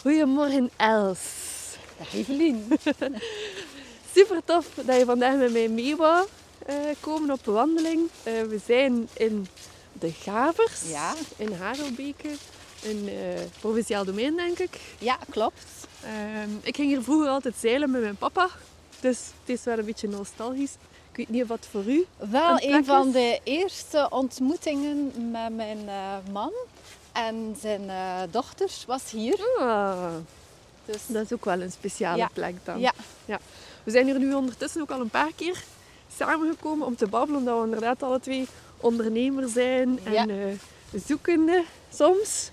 Goedemorgen Els. Dag Evelien. Super tof dat je vandaag met mij mee wou eh, komen op de wandeling. Eh, we zijn in de Gavers Ja, in Harelbeke, een eh, provinciaal domein denk ik. ja klopt. Ehm, ik ging hier vroeger altijd zeilen met mijn papa, dus het is wel een beetje nostalgisch. Ik weet niet of wat voor u. Wel Een van de eerste ontmoetingen met mijn man en zijn eh, dochters was hier. Ah, Dus dat is ook wel een speciale Ja. plek dan. ja, We zijn hier nu ondertussen ook al een paar keer samengekomen om te babbelen, omdat we inderdaad alle twee ondernemer zijn en Ja. eh, zoekende soms.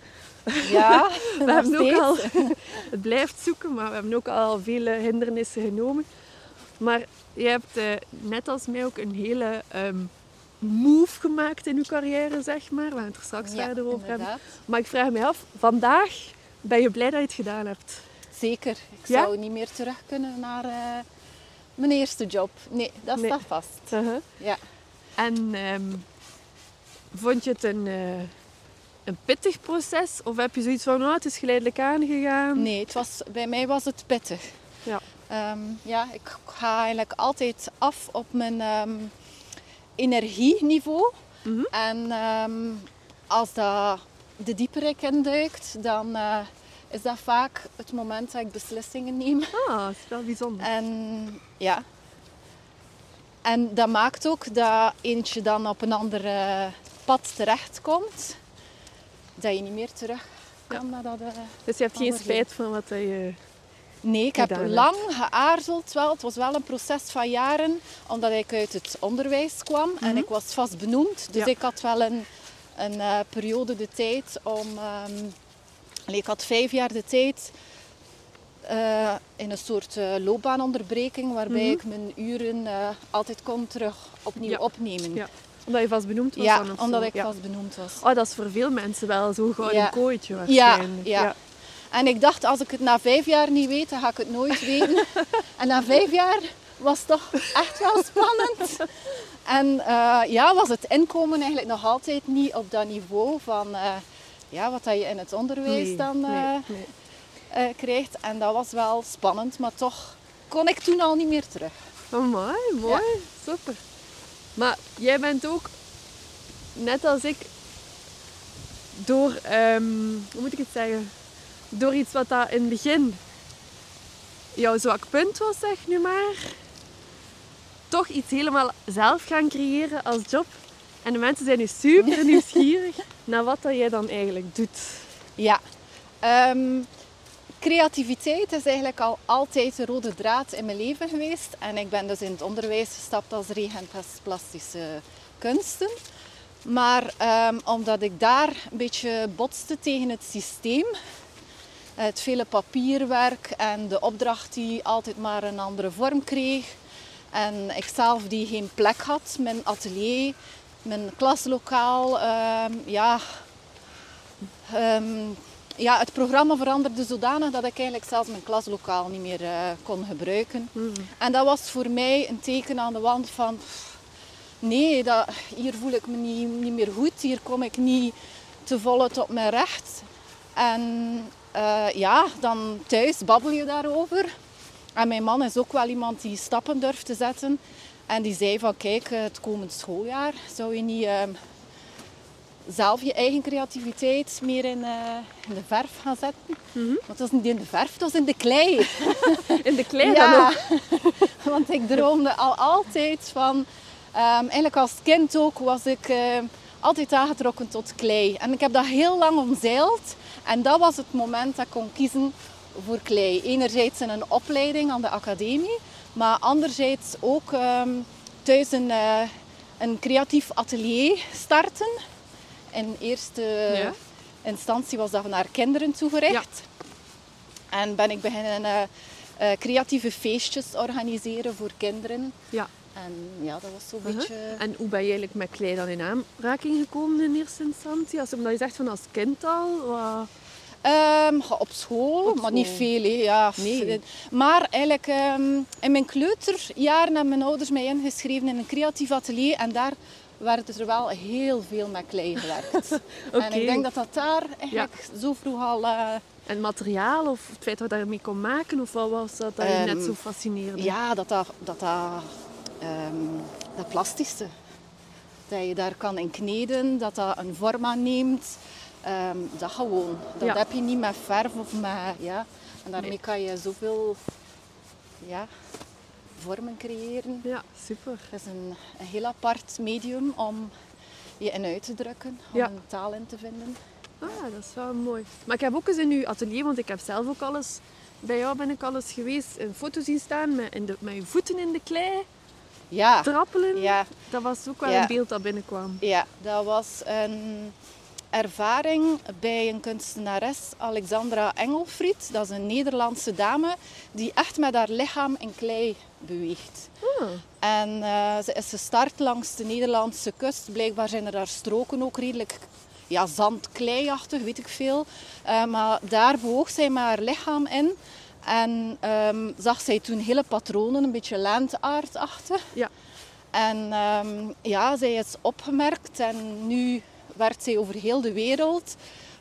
ja, We hebben ook al, het blijft zoeken, maar we hebben ook al vele hindernissen genomen. Maar je hebt eh, net als mij ook een hele ehm, move gemaakt in je carrière, zeg maar. We gaan het er straks Ja, verder over hebben. Maar ik vraag me af, vandaag ben je blij dat je het gedaan hebt? Zeker. Ik Ja? zou niet meer terug kunnen naar eh, mijn eerste job. Nee, dat Nee. staat vast. Uh-huh. Ja. En ehm, vond je het een, eh, een pittig proces? Of heb je zoiets van, oh, het is geleidelijk aangegaan? Nee, het was, bij mij was het pittig. Ja. Ehm, ja, ik ga eigenlijk altijd af op mijn ehm, energieniveau. Mhm. En ehm, als dat de diepere ik induikt, dan eh, is dat vaak het moment dat ik beslissingen neem. Ah, dat is wel bijzonder. En ja. En dat maakt ook dat eentje dan op een ander pad terechtkomt. Dat je niet meer terug kan naar dat... eh, Dus je hebt geen spijt van wat je... Nee, ik heb lang geaarzeld. Wel. Het was wel een proces van jaren, omdat ik uit het onderwijs kwam en ik was vast benoemd. Dus Mhm. Ja. ik had wel een, een eh, periode de tijd om... ehm, ik had vijf jaar de tijd eh, in een soort eh, loopbaanonderbreking, waarbij Mhm. ik mijn uren altijd kon terug opnieuw Ja. opnemen. Ja. Omdat je vast benoemd was Ja, dan omdat zo. ik ja. vast benoemd was. Oh, dat is voor veel mensen wel zo'n gouden Ja. kooitje Ja, waarschijnlijk. ja. En ik dacht, als ik het na vijf jaar niet weet, dan ga ik het nooit weten. en na vijf jaar was het toch echt wel spannend. En eh, ja, was het inkomen eigenlijk nog altijd niet op dat niveau van eh, ja, wat dat je in het onderwijs Nee, dan nee, nee. eh, krijgt. En dat was wel spannend, maar toch kon ik toen al niet meer terug. Oh, mooi, mooi. Super. Maar jij bent ook, net als ik, door, ehm, hoe moet ik het zeggen, door iets wat dat in het begin jouw zwak punt was, zeg nu maar, toch iets helemaal zelf gaan creëren als job. En de mensen zijn nu super nieuwsgierig naar wat dat jij dan eigenlijk doet. Ja. Ehm, creativiteit is eigenlijk al altijd de rode draad in mijn leven geweest. En ik ben dus in het onderwijs gestapt als regent plastische kunsten. Maar ehm, omdat ik daar een beetje botste tegen het systeem, het vele papierwerk en de opdracht die altijd maar een andere vorm kreeg. En ikzelf die geen plek had, mijn atelier, mijn klaslokaal, ehm, ja, Ehm, ja, het programma veranderde zodanig dat ik eigenlijk zelfs mijn klaslokaal niet meer eh, kon gebruiken. En dat was voor mij een teken aan de wand van... pff, Nee, dat, hier voel ik me niet, niet meer goed. Hier kom ik niet te volle tot mijn recht. En eh, ja, dan thuis babbel je daarover. En mijn man is ook wel iemand die stappen durft te zetten. En die zei van, kijk, eh, het komend schooljaar zou je niet... ehm, zelf je eigen creativiteit meer in, eh, in de verf gaan zetten. Want dat is niet in de verf, dat is in de klei. In de klei dan ja, ook. want ik droomde al altijd van... ehm, eigenlijk als kind ook was ik altijd aangetrokken tot klei. En ik heb dat heel lang omzeild. En dat was het moment dat ik kon kiezen voor klei. Enerzijds in een opleiding aan de academie. Maar anderzijds ook ehm, thuis een, eh, een creatief atelier starten. In eerste Ja. instantie was dat naar kinderen toegericht. En ben ik beginnen eh, eh, creatieve feestjes organiseren voor kinderen. Ja. En ja, dat was zo'n Uh-huh. beetje... En hoe ben je eigenlijk met klei dan in aanraking gekomen in eerste instantie? Als, omdat je zegt van als kind al? wat- Ehm, op school, Op maar niet veel. Ja. Nee. Maar eigenlijk ehm, in mijn kleuterjaren hebben mijn ouders mij ingeschreven in een creatief atelier. En daar werd er wel heel veel met klei gewerkt. Oké. En ik denk dat dat daar eigenlijk zo vroeg al eh, En materiaal of het feit dat je daarmee kon maken? Of wat was dat dat je net Ehm, zo fascineerde? Ja, dat dat, dat, dat, dat plastische. Dat je daar kan in kneden, dat dat een vorm aanneemt. Ehm, dat gewoon. Dat Ja. heb je niet met verf of met... Ja. En daarmee Nee. kan je zoveel ja, vormen creëren. Ja, super. Het is een, een heel apart medium om je in uit te drukken, om Ja. een taal in te vinden. Ah, dat is wel mooi. Maar ik heb ook eens in uw atelier, want ik heb zelf ook alles... Bij jou ben ik alles geweest, een foto zien staan met, in de, met je voeten in de klei, Ja, trappelen. ja, Dat was ook wel Ja. een beeld dat binnenkwam. ja, dat was een ervaring bij een kunstenares, Alexandra Engelfried. Dat is een Nederlandse dame die echt met haar lichaam in klei beweegt. Ah, En eh, ze is gestart langs de Nederlandse kust. Blijkbaar zijn er daar stroken ook redelijk ja, zandkleiachtig, weet ik veel. Eh, maar daar bewoog zij met haar lichaam in. En ehm, zag zij toen hele patronen, een beetje landaardachtig. Ja. En ehm, ja, zij is opgemerkt en nu werkt zij over heel de wereld.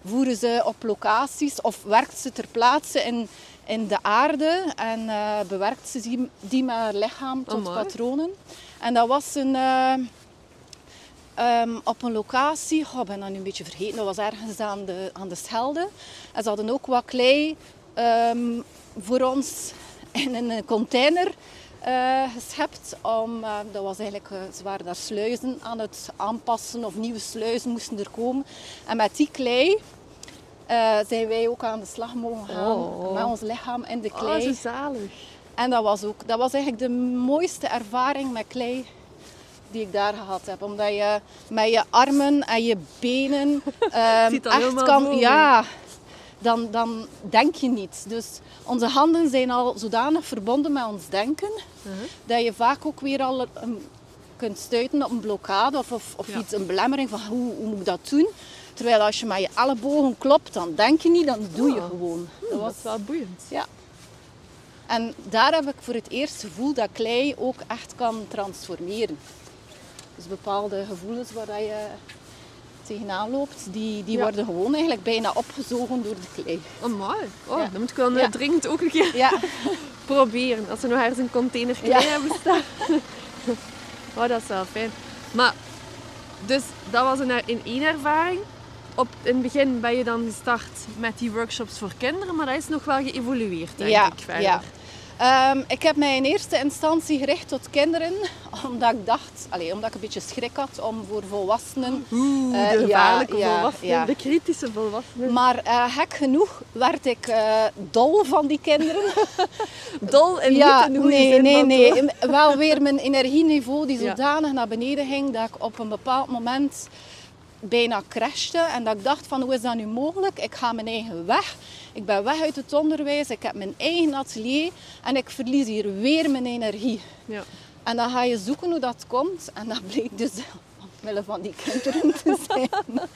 Voeren ze op locaties of werkt ze ter plaatse in, in de aarde en eh, bewerkt ze die, die met haar lichaam tot patronen. En dat was een, eh, ehm, op een locatie, oh, ik ben dat nu een beetje vergeten, dat was ergens aan de, aan de Schelde. En ze hadden ook wat klei ehm, voor ons in een container eh, geschept. Om, eh, dat was eigenlijk, eh, ze waren daar sluizen aan het aanpassen of nieuwe sluizen moesten er komen. En met die klei zijn wij ook aan de slag mogen gaan Oh. met ons lichaam in de oh, klei. zo zalig. En dat was, ook, dat was eigenlijk de mooiste ervaring met klei die ik daar gehad heb. Omdat je met je armen en je benen ehm, echt kan... Ja, dan, dan denk je niet. Dus onze handen zijn al zodanig verbonden met ons denken, Uh-huh. dat je vaak ook weer al een- kunt stuiten op een blokkade of, of, of Ja. iets, een belemmering van hoe, hoe moet ik dat doen. Terwijl als je met je ellebogen klopt, dan denk je niet, dan doe je Ah. gewoon. Hm, Dat was Dat is wel boeiend. ja. En daar heb ik voor het eerst gevoel dat klei ook echt kan transformeren. Dus bepaalde gevoelens waar je tegenaan loopt, die, die Ja. worden gewoon eigenlijk bijna opgezogen door de klei. Oh, mooi. Oh, Ja. dan moet ik wel eh, Ja. dringend ook een keer Ja, proberen. Als we nog ergens een container klei hebben staan. oh, dat is wel fijn. Maar, dus dat was een, in één ervaring. Op, in het begin ben je dan gestart met die workshops voor kinderen, maar dat is nog wel geëvolueerd, denk ja, ik. Verder. Ehm, ik heb mij in eerste instantie gericht tot kinderen, omdat ik dacht, allee, omdat ik een beetje schrik had om voor volwassenen Oeh, Eh, de ja, gevaarlijke ja, volwassenen, ja. de kritische volwassenen. Maar eh, gek genoeg werd ik eh, dol van die kinderen. Dol en ja, niet in nee, zin nee, nee. Wel weer mijn energieniveau die zodanig naar beneden ging dat ik op een bepaald moment bijna crashte. En dat ik dacht van hoe is dat nu mogelijk? Ik ga mijn eigen weg. Ik ben weg uit het onderwijs. Ik heb mijn eigen atelier. En ik verlies hier weer mijn energie. Ja. En dan ga je zoeken hoe dat komt. En dat bleek dus omwille van die kinderen te zijn.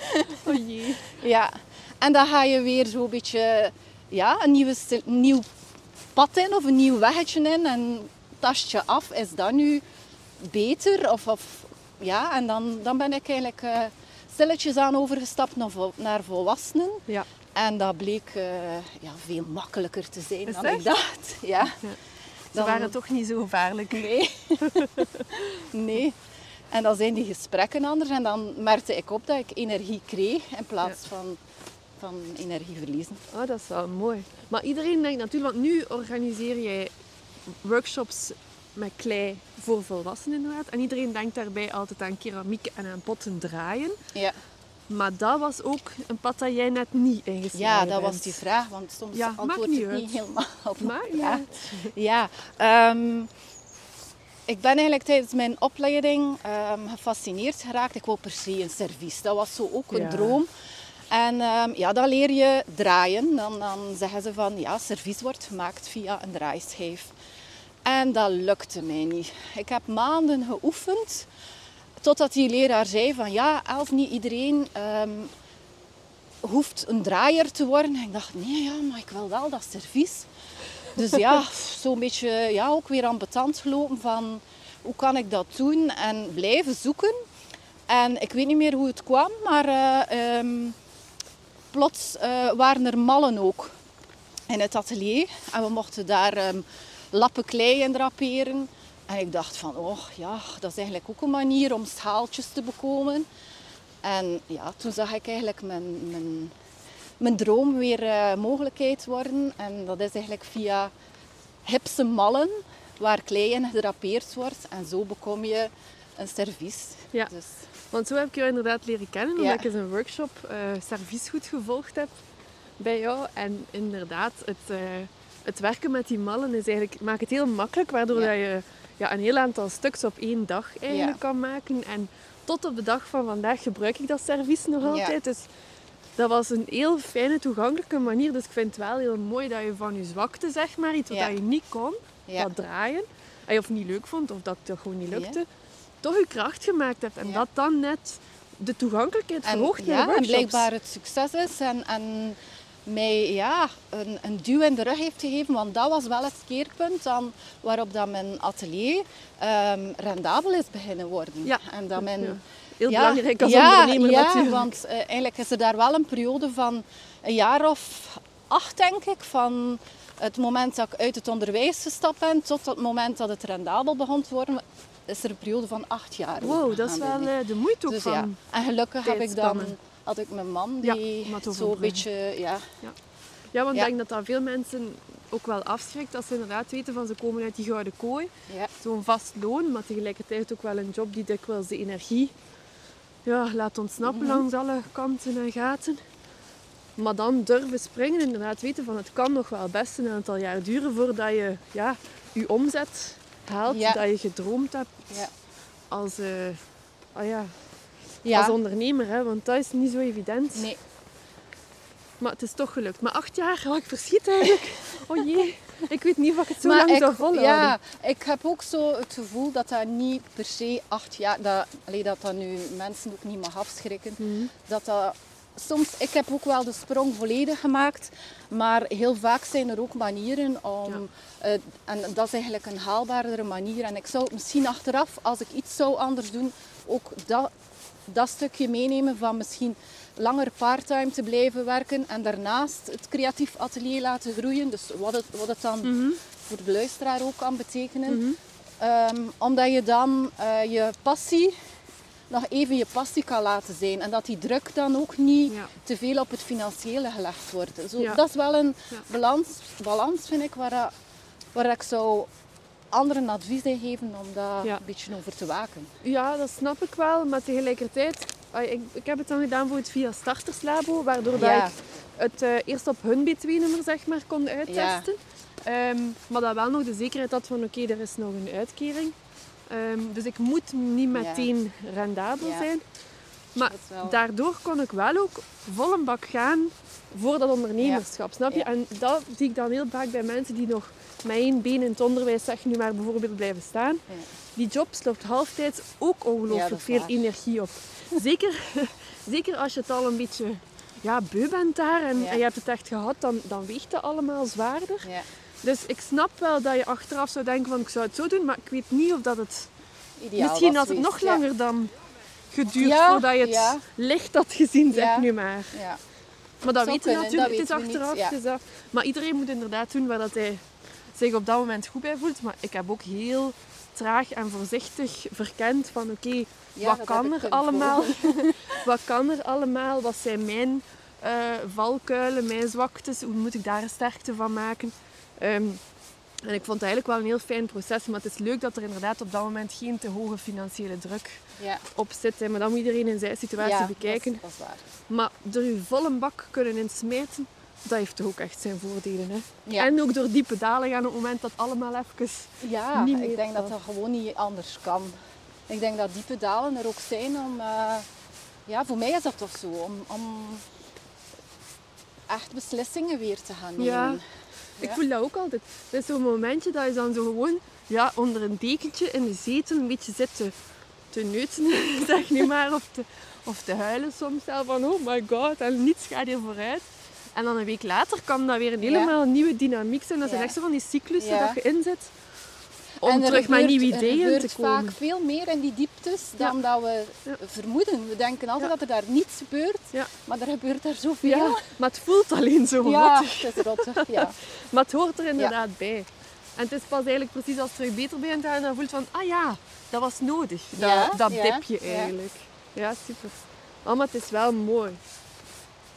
Oh jee. Ja, en dan ga je weer zo'n beetje ja, een nieuwe, nieuw pad in of een nieuw weggetje in en tast je af. Is dat nu beter? Of, of, ja, en dan, dan ben ik eigenlijk eh, stilletjes aan overgestapt naar, vol- naar volwassenen. Ja. En dat bleek eh, ja, veel makkelijker te zijn Is dan het ik dacht. Ja. Ze Dan- waren toch niet zo gevaarlijk. Nee. nee. En dan zijn die gesprekken anders en dan merkte ik op dat ik energie kreeg in plaats van, van energie verliezen. Oh, dat is wel mooi. Maar iedereen denkt natuurlijk, want nu organiseer jij workshops met klei voor volwassenen inderdaad. En iedereen denkt daarbij altijd aan keramiek en aan potten draaien. Ja, Maar dat was ook een pad dat jij net niet ingeslagen ja dat was die vraag, want soms Ja, antwoord niet ik niet helemaal op. Maakt ja. Ja, ehm, ik ben eigenlijk tijdens mijn opleiding ehm, gefascineerd geraakt. Ik wou per se een servies. Dat was zo ook een Ja. droom. En ehm, ja, dan leer je draaien. Dan, dan zeggen ze van ja, servies wordt gemaakt via een draaischijf. En dat lukte mij niet. Ik heb maanden geoefend. Totdat die leraar zei van ja, Els, niet iedereen ehm, hoeft een draaier te worden. En ik dacht, nee, ja, maar ik wil wel dat servies. Dus ja, zo'n beetje ja, ook weer ambetant gelopen van hoe kan ik dat doen en blijven zoeken. En ik weet niet meer hoe het kwam, maar eh, ehm, plots eh, waren er mallen ook in het atelier. En we mochten daar ehm, lappen klei in draperen. En ik dacht van, oh ja, dat is eigenlijk ook een manier om schaaltjes te bekomen. En ja, toen zag ik eigenlijk mijn, mijn, mijn droom weer uh, mogelijkheid worden. En dat is eigenlijk via hipse mallen waar klei in gedrapeerd wordt. En zo bekom je een servies. Ja, dus. want zo heb ik jou inderdaad leren kennen. Omdat ik eens een workshop uh, serviesgoed gevolgd heb bij jou. En inderdaad, het, uh, het werken met die mallen is eigenlijk, maakt het heel makkelijk. Waardoor dat je ja, een heel aantal stuks op één dag eigenlijk kan maken. En tot op de dag van vandaag gebruik ik dat servies nog altijd. Dus dat was een heel fijne, toegankelijke manier. Dus ik vind het wel heel mooi dat je van je zwakte, zeg maar, iets wat je niet kon, dat draaien, of niet leuk vond, of dat het gewoon niet lukte, toch je kracht gemaakt hebt. En dat dan net de toegankelijkheid verhoogt naar ja, en blijkbaar het succes is. En, en mij ja, een, een, duw in de rug heeft gegeven. Want dat was wel het keerpunt dan, waarop dat mijn atelier um, rendabel is beginnen worden. Ja. En dat mijn, Heel belangrijk als ondernemer ja, natuurlijk. want uh, eigenlijk is er daar wel een periode van een jaar of acht, denk ik, van het moment dat ik uit het onderwijs gestapt ben tot het moment dat het rendabel begon te worden, is er een periode van acht jaar. Wow, dat is wel uh, de moeite ook dus, van. Ja. En gelukkig heb ik dan had ik mijn man die ja, zo een beetje... Ja, ja. ja want ik denk dat dat veel mensen ook wel afschrikt als ze inderdaad weten van ze komen uit die gouden kooi. Zo'n vast loon, maar tegelijkertijd ook wel een job die dikwijls de energie ja, laat ontsnappen mm langs alle kanten en gaten. Maar dan durven springen, inderdaad weten van het kan nog wel best een aantal jaar duren voordat je ja, je omzet haalt, dat je gedroomd hebt ja. als, uh, oh ja, ja. als ondernemer. Hè? Want dat is niet zo evident. Nee. Maar het is toch gelukt. Maar acht jaar, oh, ik verschiet eigenlijk. Oh jee, ik weet niet of ik het zo lang ik, zou volhouden. Ja, ik heb ook zo het gevoel dat dat niet per se acht jaar... Dat, allee, dat dat nu mensen ook niet mag afschrikken. Mhm. Dat dat... Soms, ik heb ook wel de sprong volledig gemaakt, maar heel vaak zijn er ook manieren om... Uh, en dat is eigenlijk een haalbaardere manier. En ik zou misschien achteraf, als ik iets zou anders doen, ook dat dat stukje meenemen van misschien langer parttime te blijven werken en daarnaast het creatief atelier laten groeien. Dus wat het, wat het dan mhm. voor de luisteraar ook kan betekenen. Mhm. Ehm, omdat je dan uh, je passie nog even je passie kan laten zijn. En dat die druk dan ook niet te veel op het financiële gelegd wordt. Zo, Dat is wel een balans, balans vind ik, waar, waar ik zou anderen advies geven om daar een beetje over te waken. Ja, dat snap ik wel. Maar tegelijkertijd, ik, ik heb het dan gedaan voor het via Starterslabo, waardoor dat ik het uh, eerst op hun B2-nummer zeg maar, kon uittesten. Ehm, maar dat wel nog de zekerheid had van oké, er is nog een uitkering. Um, dus ik moet niet meteen rendabel zijn. Maar daardoor kon ik wel ook vol een bak gaan voor dat ondernemerschap, snap je? En dat zie ik dan heel vaak bij mensen die nog met één been in het onderwijs, zeg nu maar bijvoorbeeld, blijven staan. Die job slopt halftijds ook ongelooflijk veel energie op. Zeker, zeker als je het al een beetje ja, beu bent daar en, en je hebt het echt gehad, dan, dan weegt het allemaal zwaarder. Dus ik snap wel dat je achteraf zou denken van ik zou het zo doen, maar ik weet niet of dat het... Ideaal misschien had het nog langer dan geduurd voordat je het licht had gezien, zeg nu maar. Maar dat weten we natuurlijk, het is achteraf. Dus maar iedereen moet inderdaad doen waar dat hij zich op dat moment goed bij voelt. Maar ik heb ook heel traag en voorzichtig verkend van oké, wat kan er allemaal? wat kan er allemaal? Wat zijn mijn uh, valkuilen, mijn zwaktes? Hoe moet ik daar een sterkte van maken? Ehm, en ik vond het eigenlijk wel een heel fijn proces. Maar het is leuk dat er inderdaad op dat moment geen te hoge financiële druk ja. op zit. Maar dan moet iedereen in zijn situatie bekijken. Dat is, waar. Maar door je volle bak kunnen insmeten, dat heeft toch ook echt zijn voordelen. Hè? En ook door diepe dalen gaan op het moment dat allemaal even Ja, niet ik denk dat dat gewoon niet anders kan. Ik denk dat diepe dalen er ook zijn om... Uh, ja, voor mij is dat toch zo. Om, om echt beslissingen weer te gaan nemen. Ja. Ik voel dat ook altijd. Het is zo'n momentje dat je dan zo gewoon ja, onder een dekentje in de zetel een beetje zit te, te neuten, zeg nu maar. Of te, of te huilen soms zelf van oh my god, en niets gaat hier vooruit. En dan een week later kan dat weer een helemaal nieuwe dynamiek zijn. Dat zijn echt zo van die cyclussen dat je inzet. om En er terug met gebeurt- nieuwe Er ideeën te komen. vaak veel meer in die dieptes Ja. dan dat we Ja. vermoeden. We denken altijd Ja. dat er daar niets gebeurt, Ja. maar er gebeurt daar zoveel. Ja, maar het voelt alleen zo Ja, rottig. het is rottig. Ja. Maar het hoort er inderdaad bij. En het is pas eigenlijk precies als het terug beter begint te gaan, dan voelt van, ah ja, dat was nodig. Dat, Ja, dat ja, dipje eigenlijk. Ja, super. Oh, maar het is wel mooi.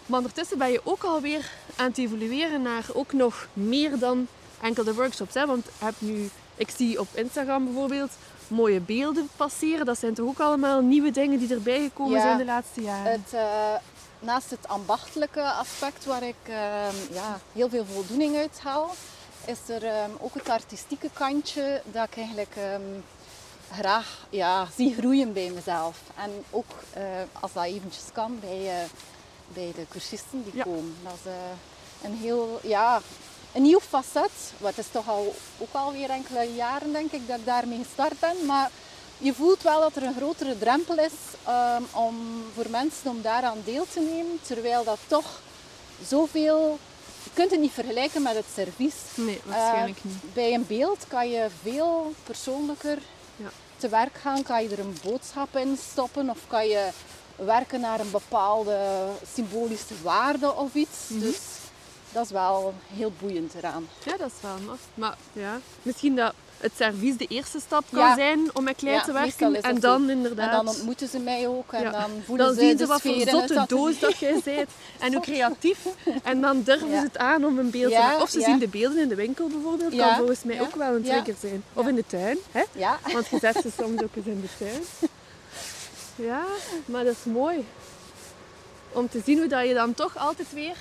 Maar ondertussen ben je ook alweer aan het evolueren naar ook nog meer dan enkel de workshops. Hè? Want je hebt nu, ik zie op Instagram bijvoorbeeld mooie beelden passeren. Dat zijn toch ook allemaal nieuwe dingen die erbij gekomen zijn de laatste jaren? Het, eh, naast het ambachtelijke aspect waar ik ehm, ja, heel veel voldoening uit haal, is er ehm, ook het artistieke kantje dat ik eigenlijk ehm, graag ja, zie groeien bij mezelf. En ook eh, als dat eventjes kan bij, eh, bij de cursisten die Ja. komen. Dat is eh, een heel ja, een nieuw facet. Wat is toch al ook alweer enkele jaren denk ik dat ik daarmee gestart ben. Maar je voelt wel dat er een grotere drempel is ehm, om, voor mensen om daaraan deel te nemen. Terwijl dat toch zoveel... Je kunt het niet vergelijken met het servies. nee, waarschijnlijk niet. Bij een beeld kan je veel persoonlijker Ja. te werk gaan. Kan je er een boodschap in stoppen of kan je werken naar een bepaalde symbolische waarde of iets. Mhm. Dus dat is wel heel boeiend eraan. Ja, dat is wel maf. Maar ja, misschien dat het servies de eerste stap kan Ja. zijn om met klei Ja, te werken. En zo. dan En inderdaad... dan ontmoeten ze mij ook en Ja. dan voelen Dan ze zien de ze wat voor zotte doos dat jij bent. En hoe creatief. En dan durven ze het aan om een beeld te maken. Of ze zien de beelden in de winkel bijvoorbeeld. Kan volgens mij ook wel een trigger zijn. Of in de tuin. Hè? Want je zet ze soms ook eens in de tuin. Ja, maar dat is mooi. Om te zien hoe dat je dan toch altijd weer...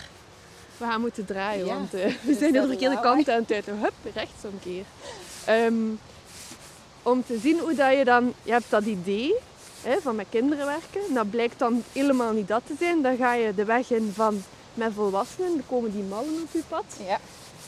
We gaan moeten draaien, want eh, we zijn de verkeerde lawaai. kant aan het uit. Hup, rechts Ehm, om te zien hoe dat je dan... Je hebt dat idee hè, van met kinderen werken. Dat blijkt dan helemaal niet dat te zijn. Dan ga je de weg in van met volwassenen. Dan komen die mallen op je pad. ja.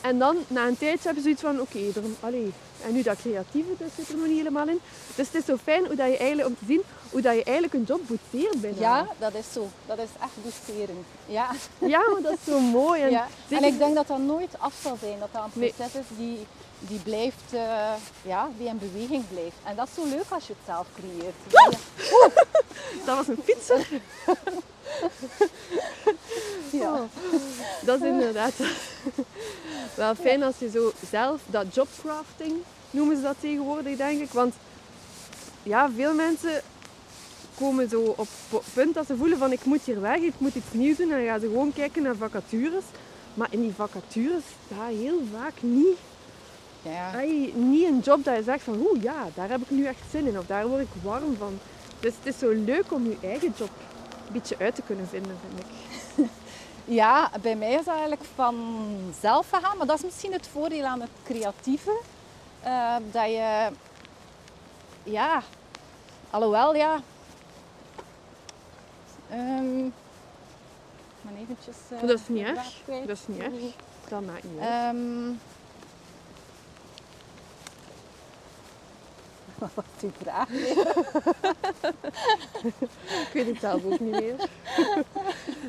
En dan, na een tijdje, hebben ze zoiets van, oké, allee, en nu dat creatieve, dat zit er nog niet helemaal in. Dus het is zo fijn hoe dat je eigenlijk, om te zien hoe dat je eigenlijk een job boetseert bijna. ja, dat is zo. Dat is echt boosteren. Ja. Ja, maar dat is zo mooi. En ja. En ik denk dat dat nooit af zal zijn. Dat dat een Nee. proces is die, die blijft, eh, ja, die in beweging blijft. En dat is zo leuk als je het zelf creëert. Ja. Dat was een fietser. Ja. Oh, dat is inderdaad wel fijn als je zo zelf, dat jobcrafting noemen ze dat tegenwoordig, denk ik. Want ja, veel mensen komen zo op het punt dat ze voelen van ik moet hier weg, ik moet iets nieuws doen. En dan gaan ze gewoon kijken naar vacatures. Maar in die vacatures staat heel vaak niet, Ja. ai, niet een job dat je zegt van oeh ja, daar heb ik nu echt zin in of daar word ik warm van. Dus het is zo leuk om je eigen job een beetje uit te kunnen vinden, vind ik. Ja, bij mij is dat eigenlijk vanzelf gegaan. Maar dat is misschien het voordeel aan het creatieve. Eh, dat je, ja, alhoewel ja. ehm, ik ben eventjes. eh, Dat is niet erg. Dat is niet erg. Dat maakt niet uit. Ehm, wat was die vraag? Ik weet het zelf ook niet meer.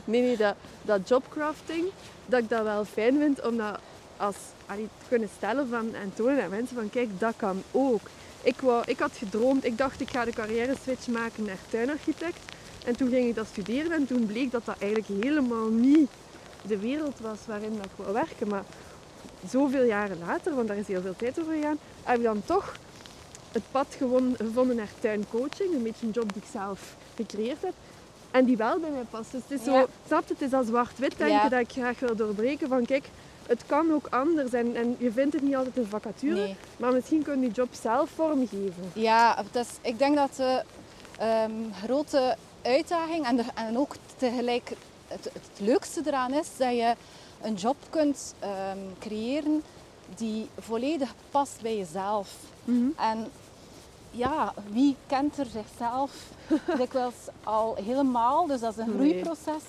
Nee, nee, dat, dat jobcrafting, dat ik dat wel fijn vind om dat als, allee, kunnen stellen van, en tonen aan mensen van kijk, dat kan ook. Ik, wou, ik had gedroomd, ik dacht ik ga de carrière switch maken naar tuinarchitect. En toen ging ik dat studeren en toen bleek dat dat eigenlijk helemaal niet de wereld was waarin dat ik wou werken. Maar zoveel jaren later, want daar is heel veel tijd over gegaan, heb ik dan toch het pad gevonden naar tuincoaching. Een beetje een job die ik zelf gecreëerd heb. En die wel bij mij past. Dus het is zo, snap het is dat zwart-wit denken Ja. dat ik graag wil doorbreken. Van kijk, het kan ook anders. En, en je vindt het niet altijd in vacature. Nee. Maar misschien kun je die job zelf vormgeven. Ja, dat is, ik denk dat de ehm, grote uitdaging en, de, en ook tegelijk het, het leukste eraan is dat je een job kunt ehm, creëren die volledig past bij jezelf. En ja, wie kent er zichzelf dikwijls al helemaal? Dus dat is een Nee. groeiproces.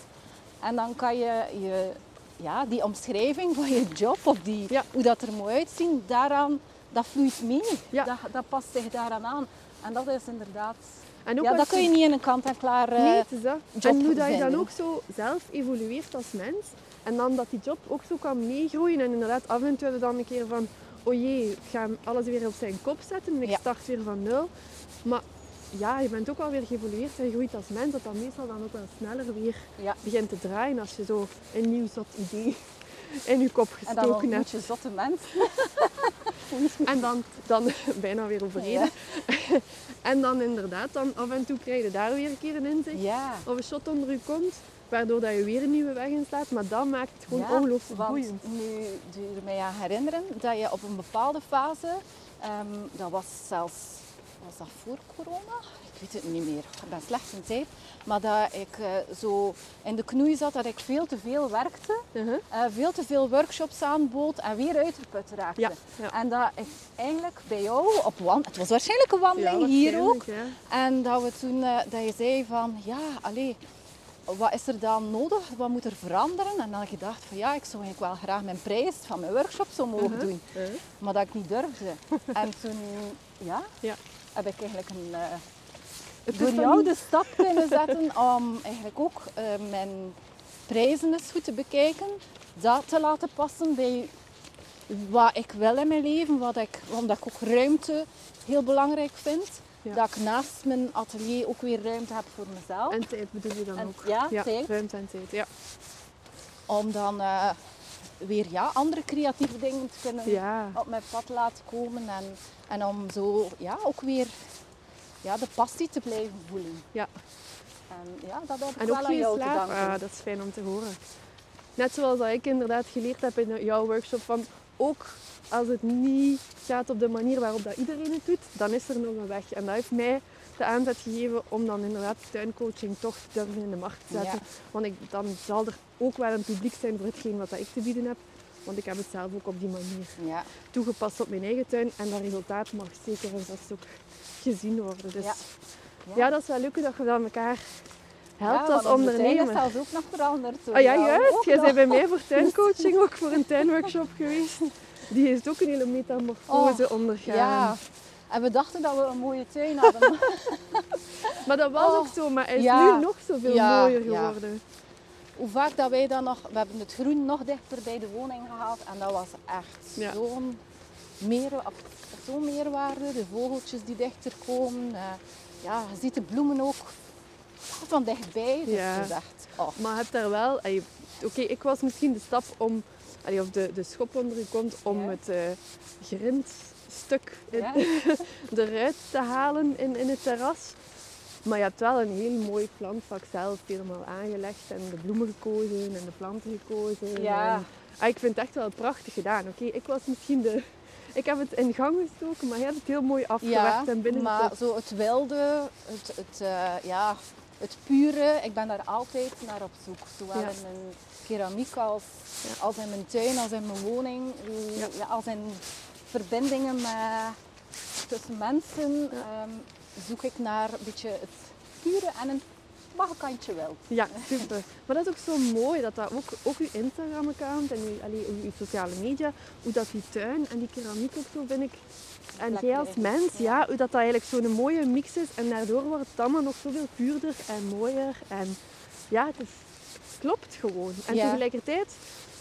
En dan kan je, je ja, die omschrijving van je job, of die, Ja. hoe dat er moet uitzien, daaraan, dat vloeit mee. Ja. Dat, dat past zich daaraan aan. En dat is inderdaad... En ook Ja, dat kun je niet in een kant-en-klaar... eh, Nee, het is dat. job En hoe dat je dan ook zo zelf evolueert als mens. En dan dat die job ook zo kan meegroeien. En inderdaad, af en toe dan een keer van... oh jee, ik ga alles weer op zijn kop zetten en ik Ja. start weer van nul. Maar ja, je bent ook alweer geëvolueerd en groeit als mens, dat dat meestal dan ook wel sneller weer Ja. begint te draaien als je zo een nieuw zot idee in je kop En dan gestoken hebt. je zotte mensen. En dan, dan bijna weer overreden. En dan inderdaad, dan af en toe krijg je daar weer een keer een inzicht. Ja. Of een shot onder je komt, waardoor dat je weer een nieuwe weg instaat. Maar dat maakt het gewoon ongelooflijk boeiend. nu doe je er mij aan herinneren dat je op een bepaalde fase, ehm, dat was zelfs, was dat voor corona? Ik weet het niet meer, ik ben slecht in tijd. Maar dat ik eh, zo in de knoei zat, dat ik veel te veel werkte, Uh-huh. eh, veel te veel workshops aanbood en weer uitgeput raakte. Ja, ja. En dat ik eigenlijk bij jou op wand, het was waarschijnlijk een wandeling hier ook, en dat we toen, eh, dat je zei van, ja, allee, wat is er dan nodig? Wat moet er veranderen? En dan had ik gedacht van, ja, ik zou eigenlijk wel graag mijn prijs van mijn workshop zo mogen Uh-huh. doen. Uh-huh. Maar dat ik niet durfde. en toen, ja, Ja. heb ik eigenlijk een, door jou de stap kunnen zetten om eigenlijk ook eh, mijn prijzen eens goed te bekijken. Dat te laten passen bij wat ik wil in mijn leven, wat ik, omdat ik ook ruimte heel belangrijk vind. Ja. Dat ik naast mijn atelier ook weer ruimte heb voor mezelf. En tijd bedoel je dan En- ook? ja, tijd. ruimte en tijd. Ja. Om dan eh, weer ja, andere creatieve dingen te kunnen ja. op mijn pad laten komen. En, en om zo ja, ook weer ja, de passie te blijven voelen. Ja. En ja, dat heb ik En wel ook aan jou te slaap. danken. Ah, dat is fijn om te horen. Net zoals dat ik inderdaad geleerd heb in jouw workshop van ook als het niet gaat op de manier waarop dat iedereen het doet, dan is er nog een weg. En dat heeft mij de aanzet gegeven om dan inderdaad tuincoaching toch te durven in de markt te zetten. Ja. Want ik, dan zal er ook wel een publiek zijn voor hetgeen wat dat ik te bieden heb. Want ik heb het zelf ook op die manier Ja, toegepast op mijn eigen tuin. En dat resultaat mag zeker en vast ook gezien worden. Dus Ja. ja, Ja. dat is wel leuk dat je dan elkaar helpt ja, als ondernemer. is zelfs ook nog veranderd. Oh ja, juist. Jij bent bij mij voor tuincoaching ook voor een tuinworkshop geweest. Die heeft ook een hele metamorfose Oh, ondergaan. Ja. En we dachten dat we een mooie tuin hadden. Maar dat was Oh, ook zo, maar hij is ja. nu nog zoveel Ja, mooier geworden. Hoe vaak dat wij dan nog... We hebben het groen nog dichter bij de woning gehaald. En dat was echt zo'n meer, zo'n meerwaarde. De vogeltjes die dichter komen. eh, ja, je ziet de bloemen ook van dichtbij. Dus Ja. echt... Oh. Maar je hebt daar wel... Oké, ik was misschien de stap om... allee, of de, de schop onder je kont om Ja. het eh grindstuk in- Ja. eruit te halen in, in het terras. Maar je hebt wel een heel mooi plantvak zelf helemaal aangelegd. En de bloemen gekozen en de planten gekozen. Ja. En, ah, ik vind het echt wel prachtig gedaan. Oké, ik was misschien de... Ik heb het in gang gestoken, maar jij hebt het heel mooi afgewerkt en binnen maar zo het wilde, het, het, eh, ja, het pure, ik ben daar altijd naar op zoek. Zowel Ja. in mijn keramiek als, Ja. als in mijn tuin, als in mijn woning, Ja. ja, als in verbindingen met, tussen mensen, ehm, zoek ik naar een beetje het pure en een bagkantje wild. Ja, super. Maar dat is ook zo mooi, dat dat ook, ook uw Instagram-account en uw, allee, uw, uw sociale media, hoe dat die tuin en die keramiek ook zo, vind ik. En Lekker jij als mens, Ja. ja, hoe dat, dat eigenlijk zo'n mooie mix is. En daardoor wordt het allemaal nog zoveel puurder en mooier. En ja, het, is, klopt gewoon. En Ja. tegelijkertijd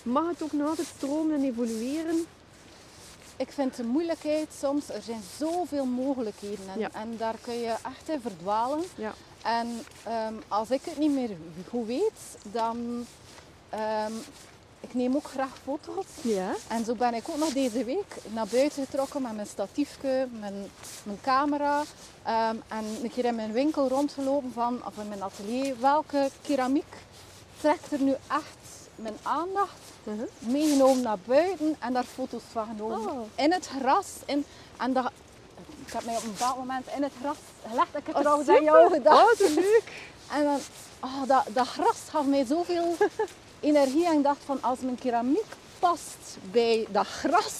mag het ook nog altijd stromen en evolueren. Ik vind de moeilijkheid soms, er zijn zoveel mogelijkheden en, Ja. en daar kun je echt in verdwalen. Ja. En ehm, als ik het niet meer goed weet, dan ehm, ik neem ook graag foto's. Ja. En zo ben ik ook nog deze week naar buiten getrokken met mijn statiefje, mijn, mijn camera. ehm, en een keer in mijn winkel rondgelopen van, of in mijn atelier. Welke keramiek trekt er nu echt mijn aandacht? Uh-huh. Meegenomen naar buiten en daar foto's van genomen. Oh. In het gras. In, en dat, ik heb mij op een bepaald moment in het gras gelegd. Ik heb Oh, trouwens aan jou gedacht. Oh, leuk. En dan, oh, dat, dat gras gaf mij zoveel energie. En ik dacht van, als mijn keramiek past bij dat gras,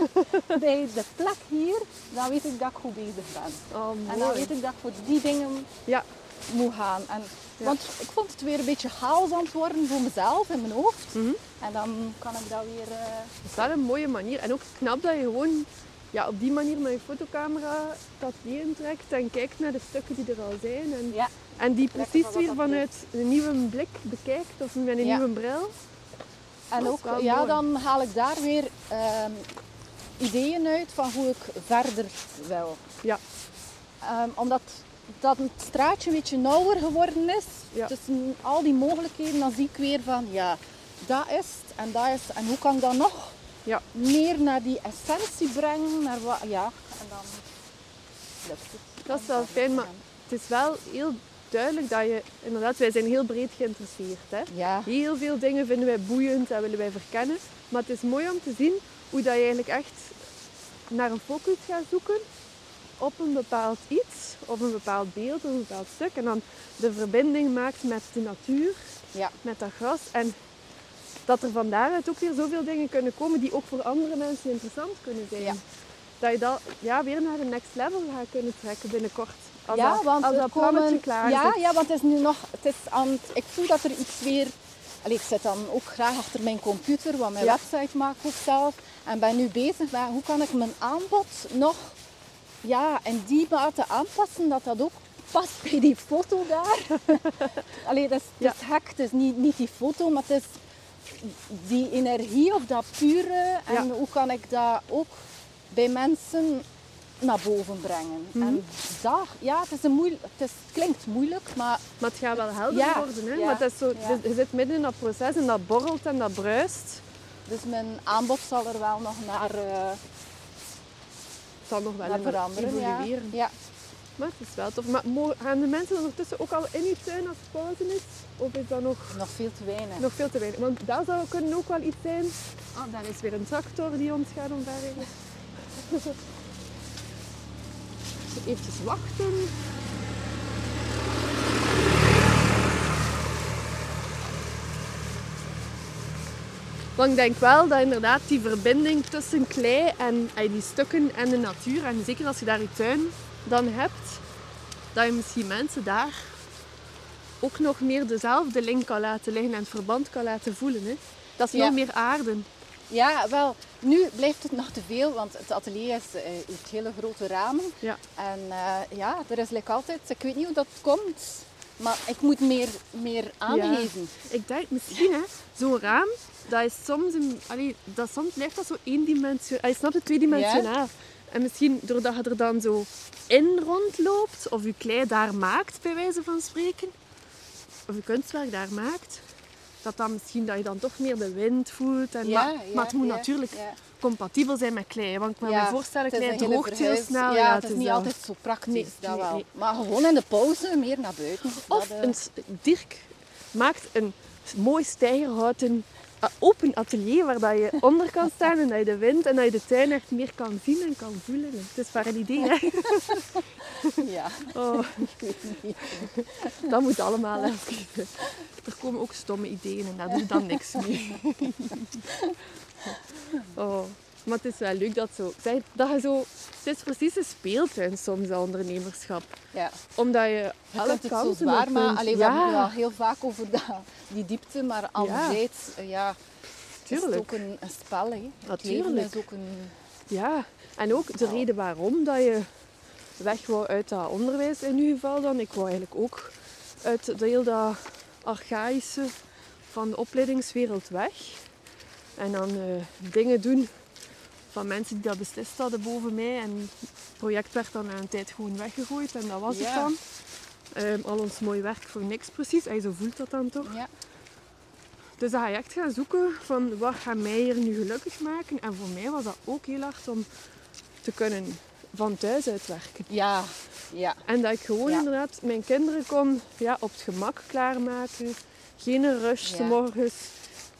bij de plek hier, dan weet ik dat ik goed bezig ben. Oh, En dan weet ik dat ik voor die dingen Ja. moet gaan. En, Ja. Want ik vond het weer een beetje chaos aan het worden voor mezelf in mijn hoofd. Mhm. En dan kan ik dat weer... eh, Dat is wel een mooie manier. En ook knap dat je gewoon ja, op die manier met je fotocamera dat die intrekt en kijkt naar de stukken die er al zijn. En, ja, en die precies weer vanuit een nieuwe blik bekijkt of met een Ja. nieuwe bril. En ook, ja, mooi. dan haal ik daar weer ehm, ideeën uit van hoe ik verder wil. Ja. Ehm, omdat dat het straatje een beetje nauwer geworden is. Ja. Tussen al die mogelijkheden, dan zie ik weer van ja, dat is het en dat is het. En hoe kan ik dat nog Ja. meer naar die essentie brengen? Naar wat, ja, en dan lukt het. Dat is wel fijn, maar het is wel heel duidelijk dat je... Inderdaad, wij zijn heel breed geïnteresseerd. Hè? Ja, Heel veel dingen vinden wij boeiend en willen wij verkennen. Maar het is mooi om te zien hoe dat je eigenlijk echt naar een focus gaat zoeken op een bepaald iets, op een bepaald beeld, op een bepaald stuk. En dan de verbinding maakt met de natuur, ja, met dat gras. En dat er van daaruit ook weer zoveel dingen kunnen komen die ook voor andere mensen interessant kunnen zijn. Ja. Dat je dat ja, weer naar de next level gaat kunnen trekken binnenkort. Als ja dat, want als dat komen, klaar ja, zit. ja, want het is nu nog, het is aan ik voel dat er iets weer, Allee, ik zit dan ook graag achter mijn computer, wat mijn Ja. website maak ook zelf. En ben nu bezig met hoe kan ik mijn aanbod nog ja, in die mate aanpassen dat dat ook past bij die foto daar. Allee, dat is, het is gek, het is niet, niet die foto, maar het is die energie of dat pure. En Ja. hoe kan ik dat ook bij mensen naar boven brengen. Mhm. En dat, ja, het, is een moeil- het, is, het klinkt moeilijk, maar Maar het gaat wel helder Ja, worden. Hè? ja, Maar het is zo, ja. je- je zit midden in dat proces en dat borrelt en dat bruist. dus mijn aanbod zal er wel nog naar, eh, Zal nog wel even veranderen. Ja. evolueren. Ja. Maar het is wel tof. Maar gaan de mensen ondertussen ook al in je tuin als het pauze is? Of is dat nog, nog veel te weinig. nog veel te weinig? Want daar zou kunnen ook wel iets zijn. Oh, daar is weer een tractor die ons gaat omverrijden. Even wachten. Want ik denk wel dat inderdaad die verbinding tussen klei en die stukken en de natuur, en zeker als je daar je tuin dan hebt, dat je misschien mensen daar ook nog meer dezelfde link kan laten liggen en het verband kan laten voelen. Hè? Dat is Ja. nog meer aarden. Ja, wel, nu blijft het nog te veel, want het atelier is, eh, heeft hele grote ramen. Ja. En eh, ja, er is like altijd, ik weet niet hoe dat komt, maar ik moet meer, meer aangeven. Ik denk misschien, hè, zo'n raam, dat is soms, een, allee, dat soms blijft dat zo eendimensionaal. Je snapt het, tweedimensionaal. En misschien doordat je er dan zo in rondloopt, of je klei daar maakt, bij wijze van spreken, of je kunstwerk daar maakt, dat dan misschien dat je dan toch meer de wind voelt. En, Ja, maar, ja, maar het moet natuurlijk compatibel zijn met klei. Want ik kan me voorstellen, klei droogt heel snel. Ja, het is niet altijd zo praktisch, Nee, dat nee, wel. nee. Maar gewoon in de pauze, meer naar buiten. Of dat, eh, een, Dirk maakt een mooi stijgerhouten open atelier waar dat je onder kan staan en dat je de wind en dat je de tuin echt meer kan zien en kan voelen. Het is maar een idee, hè? Ja, Oh, dat moet allemaal even. Er komen ook stomme ideeën en daar doe je dan niks mee. Oh, maar het is wel leuk dat, zo, dat je zo... Het is precies een speeltuin soms, dat ondernemerschap. Ja. Omdat je Je alle zo kanten zwaar op maken. kunt. Allee, we hebben het al heel vaak over dat, die diepte, maar anderzijds, ja, is het Tuurlijk. ook een, een spel. Hè. Natuurlijk. is ook een... Ja, en ook de reden waarom dat je weg wou uit dat onderwijs in uw geval dan. Ik wou eigenlijk ook uit de heel dat archaïsche van de opleidingswereld weg. En dan eh, dingen doen van mensen die dat beslist hadden boven mij. En het project werd dan na een tijd gewoon weggegooid en dat was het dan. Ehm, al ons mooi werk voor niks precies. En zo voelt dat dan toch. Ja. Dus dan ga je echt gaan zoeken van wat gaat mij hier nu gelukkig maken. En voor mij was dat ook heel hard om te kunnen van thuis uit werken. Ja, ja. En dat ik gewoon Ja. inderdaad mijn kinderen kon ja, op het gemak klaarmaken. Geen rush, 's morgens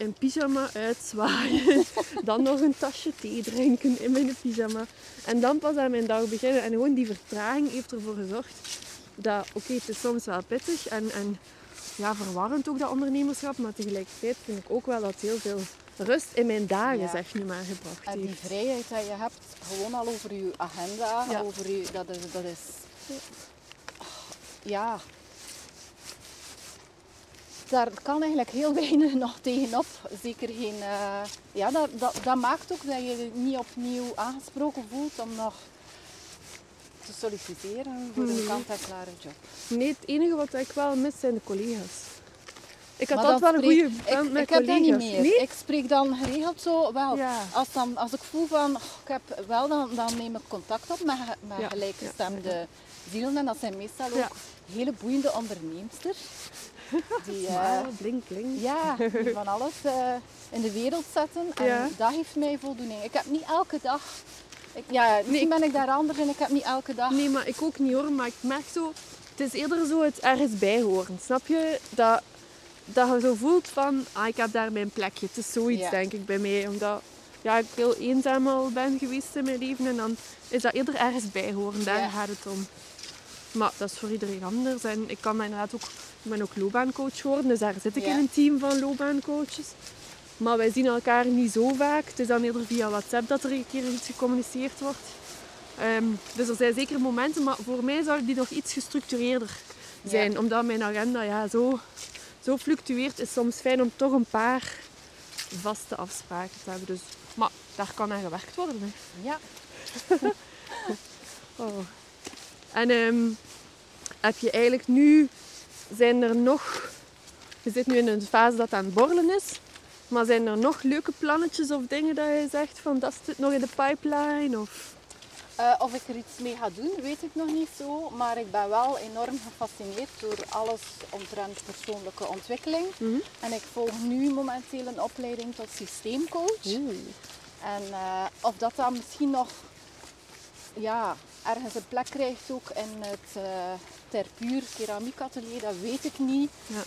in pyjama uitzwaaien. dan nog een tasje thee drinken in mijn pyjama. En dan pas aan mijn dag beginnen. En gewoon die vertraging heeft ervoor gezorgd dat, oké, het is soms wel pittig en, en ja, verwarrend ook dat ondernemerschap. Maar tegelijkertijd vind ik ook wel dat heel veel rust in mijn dagen, Ja. zeg nu maar, gebracht En die heeft. vrijheid dat je hebt, gewoon al over je agenda, Ja. over je, dat, is, dat is... Ja. Daar kan eigenlijk heel weinig nog tegenop. Zeker geen... eh, ja, dat, dat, dat maakt ook dat je je niet opnieuw aangesproken voelt om nog te solliciteren voor Nee. een kant-en-klare job. Nee, het enige wat ik wel mis zijn de collega's. Ik had altijd wel een goede band ik, met ik heb dat niet meer. Nee? Ik spreek dan geregeld zo wel. Ja. Als, dan, als ik voel van, oh, ik heb wel, dan, dan neem ik contact op met, met Ja, gelijkgestemde zielen. En dat zijn meestal ook. Hele boeiende onderneemsters. Die, eh, blink, blink. ja, die van alles eh, in de wereld zetten. En Ja. dat geeft mij voldoening. Ik heb niet elke dag... Ik, ja, misschien ben ik daar anders in. Ik heb niet elke dag... Nee, maar ik ook niet hoor. Maar ik merk zo, het is eerder zo het ergens bij horen. Snap je? Dat, dat je zo voelt van, ah, ik heb daar mijn plekje. Het is zoiets, Ja. denk ik, bij mij. Omdat ja, ik heel eenzaam al ben geweest in mijn leven. En dan is dat eerder ergens bij horen. Daar Ja. gaat het om. Maar dat is voor iedereen anders. En ik kan mij inderdaad ook... Ik ben ook loopbaancoach geworden. Dus daar zit ik Ja. in een team van loopbaancoaches. Maar wij zien elkaar niet zo vaak. Het is dan eerder via WhatsApp dat er een keer iets gecommuniceerd wordt. Ehm, dus er zijn zeker momenten, maar voor mij zou die nog iets gestructureerder zijn. Omdat mijn agenda ja, zo, zo fluctueert, is soms fijn om toch een paar vaste afspraken te hebben. Dus, maar daar kan aan gewerkt worden. Hè. Ja. Oh. En ehm, heb je eigenlijk nu, zijn er nog, je zit nu in een fase dat aan het borrelen is, maar zijn er nog leuke plannetjes of dingen dat je zegt van dat zit nog in de pipeline? Of... Eh, of ik er iets mee ga doen, weet ik nog niet zo. Maar ik ben wel enorm gefascineerd door alles omtrent persoonlijke ontwikkeling. Mhm. En ik volg nu momenteel een opleiding tot systeemcoach. En eh, of dat dan misschien nog ja, ergens een plek krijgt ook in het uh, Terpuur keramiekatelier, dat weet ik niet. Ja.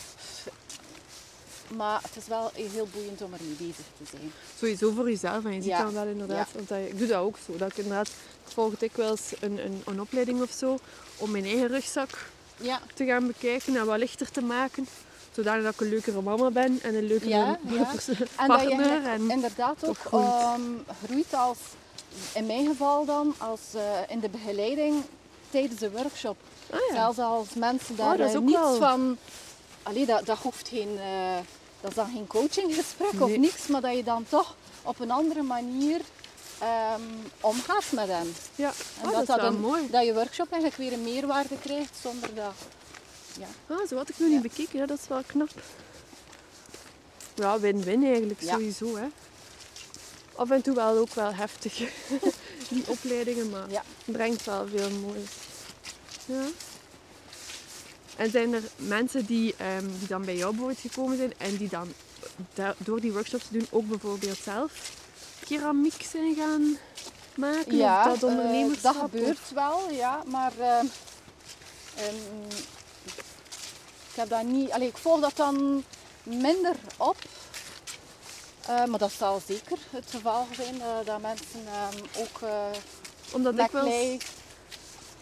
Maar het is wel heel boeiend om ermee bezig te zijn. Sowieso voor jezelf. En je ziet Ja. dan wel inderdaad, Ja. want dat, ik doe dat ook zo. Dat ik inderdaad, ik volg dikwijls een, een, een opleiding of zo om mijn eigen rugzak Ja, te gaan bekijken en wat lichter te maken. Zodat ik een leukere mama ben en een leukere Ja, ja. pers- en dat je partner. En, inderdaad ook ehm, groeit als, in mijn geval dan, als eh, in de begeleiding tijdens de workshop. ah, ja. Zelfs als mensen daar Oh, dat eh, ook niets wel- van... Allee, dat, dat hoeft geen... eh, dat is dan geen coachinggesprek of niks, maar dat je dan toch op een andere manier ehm, omgaat met hen. ja. En Oh, dat, is wel een- mooi. dat je workshop eigenlijk weer een meerwaarde krijgt zonder dat... Ah, zo had ik nog niet Ja. bekeken. Ja, dat is wel knap. Ja, win-win eigenlijk, Ja. sowieso. Hè. Af en toe wel ook wel heftig. Die opleidingen, maar Ja. brengt wel veel moois. Ja. En zijn er mensen die, ehm, die dan bij jou bijvoorbeeld gekomen zijn en die dan da- door die workshops te doen ook bijvoorbeeld zelf keramiek zijn gaan maken? Ja, of dat eh, ondernemerschap? dat gebeurt wel, ja. Maar eh, ehm, ik heb dat niet... Allee, ik volg dat dan minder op. Eh, maar dat zal zeker het geval zijn dat, dat mensen ehm, ook eh omdat met ik wel klei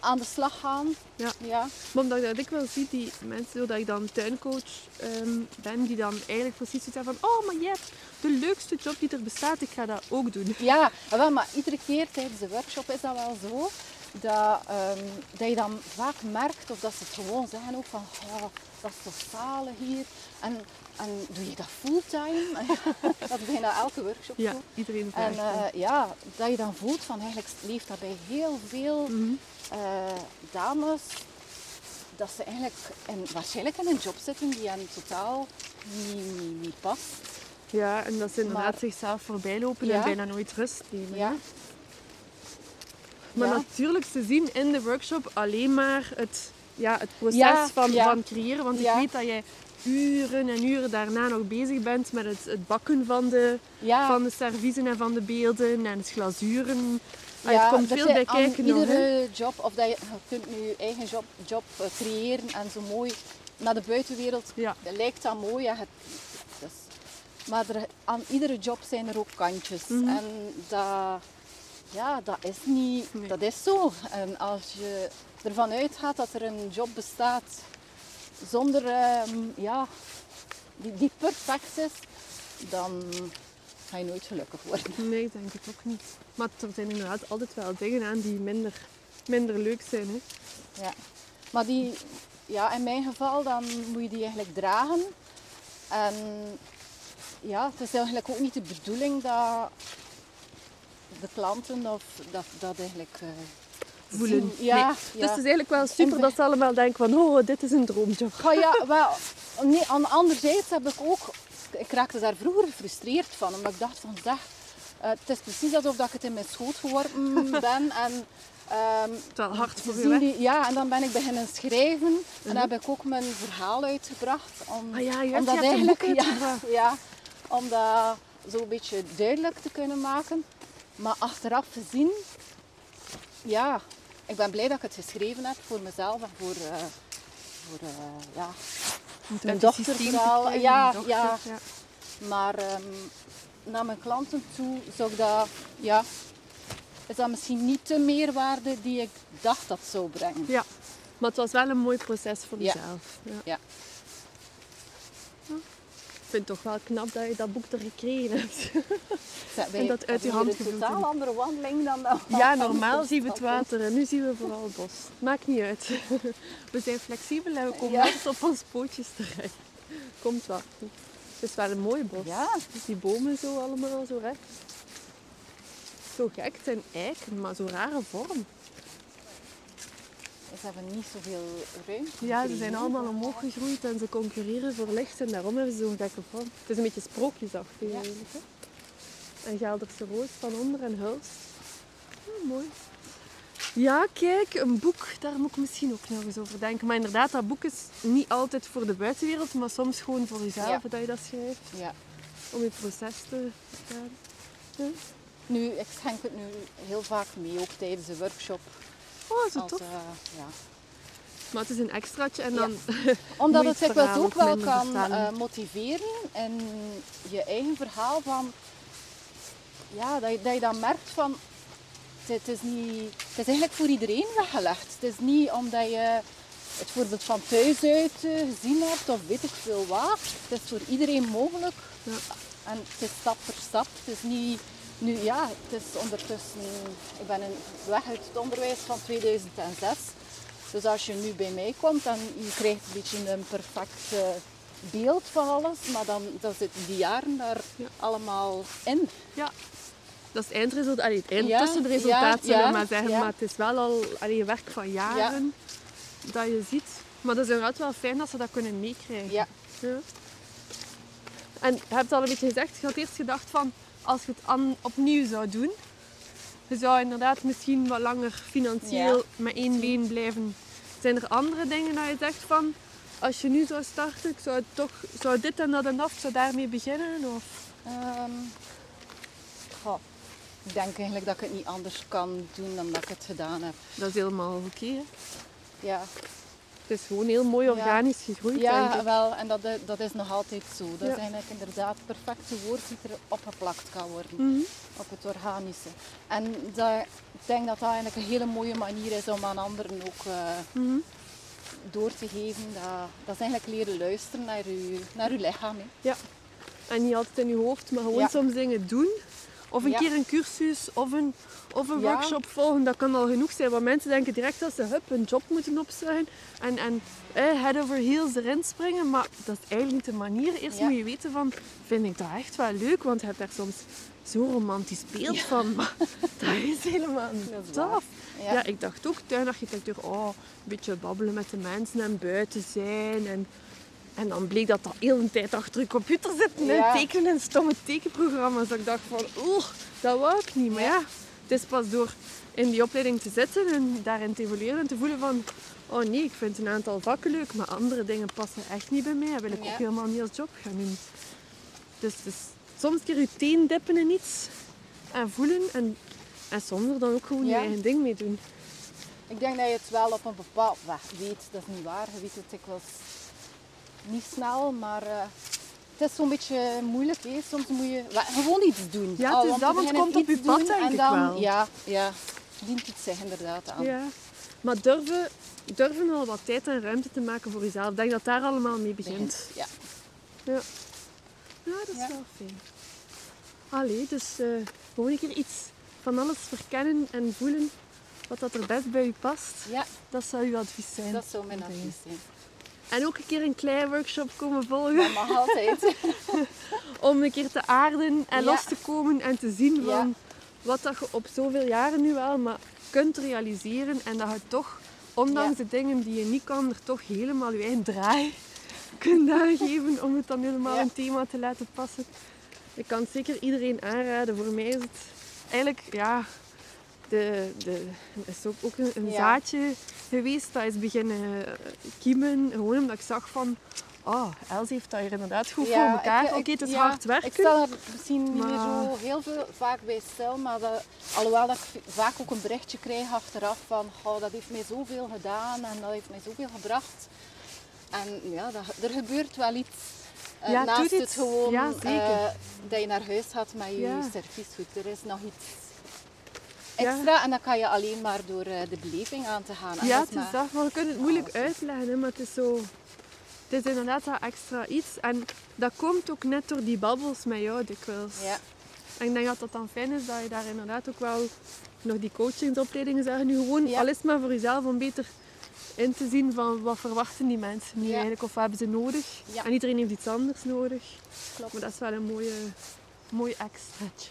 aan de slag gaan. Ja. ja. Maar omdat ik dat dikwijls zie, die mensen, doordat ik dan tuincoach ehm, ben, die dan eigenlijk precies zoiets hebben van oh, maar je hebt de leukste job die er bestaat, ik ga dat ook doen. Ja, wel, maar iedere keer tijdens de workshop is dat wel zo. Dat, ehm, dat je dan vaak merkt, of dat ze het gewoon zeggen ook van oh, dat is toch zalig hier. En, en doe je dat fulltime? dat is bijna elke workshop Ja, zo. iedereen En vraagt. eh, ja, dat je dan voelt van eigenlijk leeft dat bij heel veel Mhm. eh, dames. Dat ze eigenlijk in, waarschijnlijk in een job zitten die hen totaal niet, niet, niet past. Ja, en dat ze inderdaad maar- zichzelf voorbij lopen Ja. en bijna nooit rust nemen. Ja. Maar Ja. natuurlijk, ze zien in de workshop alleen maar het, ja, het proces Ja, van, ja. van creëren. Want ik weet dat jij uren en uren daarna nog bezig bent met het, het bakken van de, van de serviezen en van de beelden en het glazuren. Ja, het komt veel bij kijken nog. iedere job, of dat je, je kunt nu je eigen job, job eh, creëren en zo mooi naar de buitenwereld. Ja. Dat lijkt dat mooi, ja, het, dus, maar er, aan iedere job zijn er ook kantjes. Mhm. En dat, ja, dat is niet, Nee. dat is zo. En als je ervan uitgaat dat er een job bestaat zonder, ehm, ja, die, die perfect is, dan ga je nooit gelukkig worden. Nee, ik denk het ook niet. Maar er zijn inderdaad altijd wel dingen aan die minder, minder leuk zijn. Hè. Ja. Maar die, ja, in mijn geval, dan moet je die eigenlijk dragen. En ja, het is eigenlijk ook niet de bedoeling dat de klanten of dat, dat eigenlijk eh, Voelen. zien. Ja, Nee. ja. Dus het is eigenlijk wel super En- dat ze allemaal denken van oh, dit is een droomjob. Oh ja, wel, nee, aan, anderzijds heb ik ook... Ik raakte daar vroeger gefrustreerd van. Omdat ik dacht van, zeg... eh, het is precies alsof dat ik het in mijn schoot geworpen ben. En, Het is wel hard voor hè? die- ja, en dan ben ik beginnen schrijven. En dan heb ik ook mijn verhaal uitgebracht. Om, Ah ja, om dat eigenlijk, ja, ja, om dat zo een beetje duidelijk te kunnen maken. Maar achteraf gezien, ja, ik ben blij dat ik het geschreven heb voor mezelf en voor, eh, voor eh, ja, Mijn uit het dochter systeem te vooral, krijgen, ja, dochter, ja. ja. Maar ehm, naar mijn klanten toe zou ik dat, ja, is dat misschien niet de meerwaarde die ik dacht dat zou brengen. Ja, maar het was wel een mooi proces voor Ja. jezelf. Ja. Ja. Ik vind het toch wel knap dat je dat boek er gekregen hebt. Wij En dat uit je hand hier een totaal andere wandeling dan dat Ja, normaal het zien we het water en nu zien we vooral het bos. Maakt niet uit. We zijn flexibel en we komen Ja. altijd op ons pootjes terecht. Komt wel. Het is wel een mooi bos. Ja. Dus die bomen zo allemaal zo recht. Zo gek, het zijn eiken, maar zo rare vorm. Ze hebben niet zoveel ruimte. Ja, ze zijn allemaal omhoog gegroeid en ze concurreren voor licht en daarom hebben ze zo'n gekke vorm. Het is een beetje sprookjesachtig Ja. eigenlijk. Hè? En Gelderse roos van onder en hulst. Ja, mooi. Ja, kijk, een boek, daar moet ik misschien ook nog eens over denken. Maar inderdaad, dat boek is niet altijd voor de buitenwereld, maar soms gewoon voor jezelf Ja. dat je dat schrijft. Ja. Om je proces te gaan. Nu, ik schenk het nu heel vaak mee, ook tijdens de workshop. Oh, zo tof. eh, ja. Maar het is een extraatje en Ja. dan... Omdat het dikwijls ook wel kan eh, motiveren en je eigen verhaal van... Ja, dat je dat, je dan merkt van... Het, het is niet, het is eigenlijk voor iedereen weggelegd. Het is niet omdat je het voorbeeld van thuis uit eh, gezien hebt of weet ik veel wat. Het is voor iedereen mogelijk. Ja. En het is stap voor stap. Het is niet... Nu ja, het is ondertussen... Ik ben in, weg uit het onderwijs van 2006. Dus als je nu bij mij komt, dan je krijgt een beetje een perfect beeld van alles. Maar dan, dan zitten die jaren daar Ja. allemaal in. Ja, dat is het eindresultaat. Allee, het eind Ja, tussenresultaat ja, zullen maar zeggen. Maar het is wel al allee, een werk van jaren dat je ziet. Maar dat is inderdaad wel fijn dat ze dat kunnen meekrijgen. Ja. Ja. En je hebt al een beetje gezegd, je had eerst gedacht van als je het opnieuw zou doen, je zou inderdaad misschien wat langer financieel Ja. met één been blijven. Zijn er andere dingen dat je zegt van als je nu zou starten, ik zou, het toch, zou dit en dat en dat, zou daarmee beginnen? Of? Ehm, goh, ik denk eigenlijk dat ik het niet anders kan doen dan dat ik het gedaan heb. Dat is helemaal oké. Ja, Het is gewoon heel mooi Ja. organisch gegroeid, denk ja wel, en dat, dat is nog altijd zo. Dat Ja. is eigenlijk inderdaad het perfecte woord die er opgeplakt kan worden. Mhm. op het organische. En dat, ik denk dat dat eigenlijk een hele mooie manier is om aan anderen ook eh, Mhm. door te geven. Dat, dat is eigenlijk leren luisteren naar je, naar uw lichaam. Hè. En niet altijd in je hoofd, maar gewoon Ja. soms dingen doen. Of een Ja. keer een cursus of een, of een Ja. workshop volgen, dat kan al genoeg zijn. Want mensen denken direct dat ze hup, een job moeten opzeggen en, en eh, head over heels erin springen. Maar dat is eigenlijk niet de manier. Eerst Ja. moet je weten van, vind ik dat echt wel leuk? Want je hebt daar soms zo'n romantisch beeld van. Maar dat is helemaal niet tof. Ja. Ja. ik dacht ook tuinarchitectuur, oh, een beetje babbelen met de mensen en buiten zijn. En, en dan bleek dat dat heel een tijd achter je computer zit en Ja. tekenen in stomme tekenprogramma's. Dat ik dacht van, oeh, dat wou ik niet. Maar Ja. Het is pas door in die opleiding te zitten en daarin te evolueren en te voelen van, oh nee, ik vind een aantal vakken leuk, maar andere dingen passen echt niet bij mij. Dat wil ik Ja. ook helemaal niet als job gaan doen. Dus, dus soms een keer je teen dippen in iets en voelen en, en soms er dan ook gewoon Ja. je eigen ding mee doen. Ik denk dat je het wel op een bepaald weg weet. Dat is niet waar. Je weet het dikwijls niet snel, maar eh, het is zo'n beetje moeilijk. Hè. Soms moet je gewoon iets doen. Ja, het Al is dat, want het komt op je pad, denk en ik dan, wel. Ja, ja, dient iets zich inderdaad aan. Ja. Maar durven, durven wel wat tijd en ruimte te maken voor jezelf. Ik denk dat daar allemaal mee begint. Begint, Ja. Ja, ja dat is Ja. wel fijn. Allee, dus eh, gewoon een keer iets van alles verkennen en voelen wat dat er best bij u past. ja, Dat zou uw advies zijn. dat zou mijn advies zijn. En ook een keer een klein workshop komen volgen. Dat mag altijd. Om een keer te aarden en los te komen en te zien van wat dat je op zoveel jaren nu wel maar kunt realiseren. En dat je toch, ondanks de dingen die je niet kan, er toch helemaal je eigen draai kunt aangeven om het dan helemaal een thema te laten passen. Ik kan het zeker iedereen aanraden. Voor mij is het eigenlijk, ja, de, de, is ook, ook een, Ja. zaadje geweest. Dat is beginnen eh, kiemen. Gewoon omdat ik zag van, oh, Els heeft dat hier inderdaad goed voor elkaar. Oké, het is ja, hard werken. Ik stel er misschien niet meer zo heel veel vaak bij stil, maar dat, alhoewel dat ik vaak ook een berichtje krijg achteraf van oh, dat heeft mij zoveel gedaan en dat heeft mij zoveel gebracht. En ja, dat, er gebeurt wel iets. Eh, Ja, naast het gewoon Ja, eh, dat je naar huis gaat met je Ja. serviesgoed. Er is nog iets Ja. extra en dat kan je alleen maar door eh, de beleving aan te gaan. En Ja, het is maar- dat. Maar we kunnen het moeilijk alles. uitleggen, hè, maar het is zo... Het is inderdaad dat extra iets. En dat komt ook net door die babbels met jou dikwijls. Ja. En ik denk dat dat dan fijn is dat je daar inderdaad ook wel nog die coachingsopleidingen zeggen nu gewoon, Ja. al is het maar voor jezelf om beter in te zien van wat verwachten die mensen nu Ja. eigenlijk of wat hebben ze nodig. Ja. En iedereen heeft iets anders nodig. Klopt. Maar dat is wel een mooie, mooi extraatje.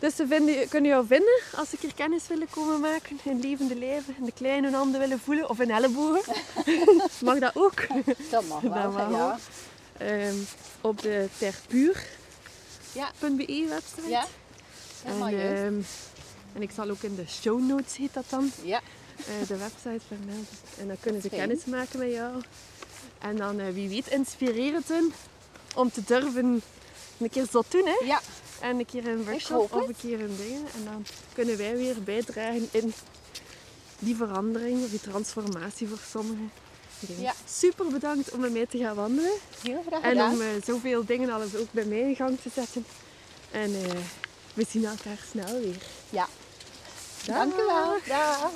Dus ze vinden, kunnen jou vinden als ze keer kennis willen komen maken in levende lijven, in de kleine handen willen voelen of in ellebogen. Mag dat ook? Dat mag wel, Dat mag ja. Ehm, op de terpuur.be Ja. website. Ja, En, ehm, en ik zal ook in de show notes, heet dat dan, Ja, eh, de website vermelden. En dan kunnen ze Fijn. kennis maken met jou. En dan, eh, wie weet, inspireert het hen om te durven een keer zot doen. Hè? ja, En een keer een workshop of een keer een ding. En dan kunnen wij weer bijdragen in die verandering of die transformatie voor sommigen. Ja. Super bedankt om met mij te gaan wandelen. heel graag En om eh, zoveel dingen alles ook bij mij in gang te zetten. En eh, we zien elkaar snel weer. Ja, Dag. dank u wel. Dag.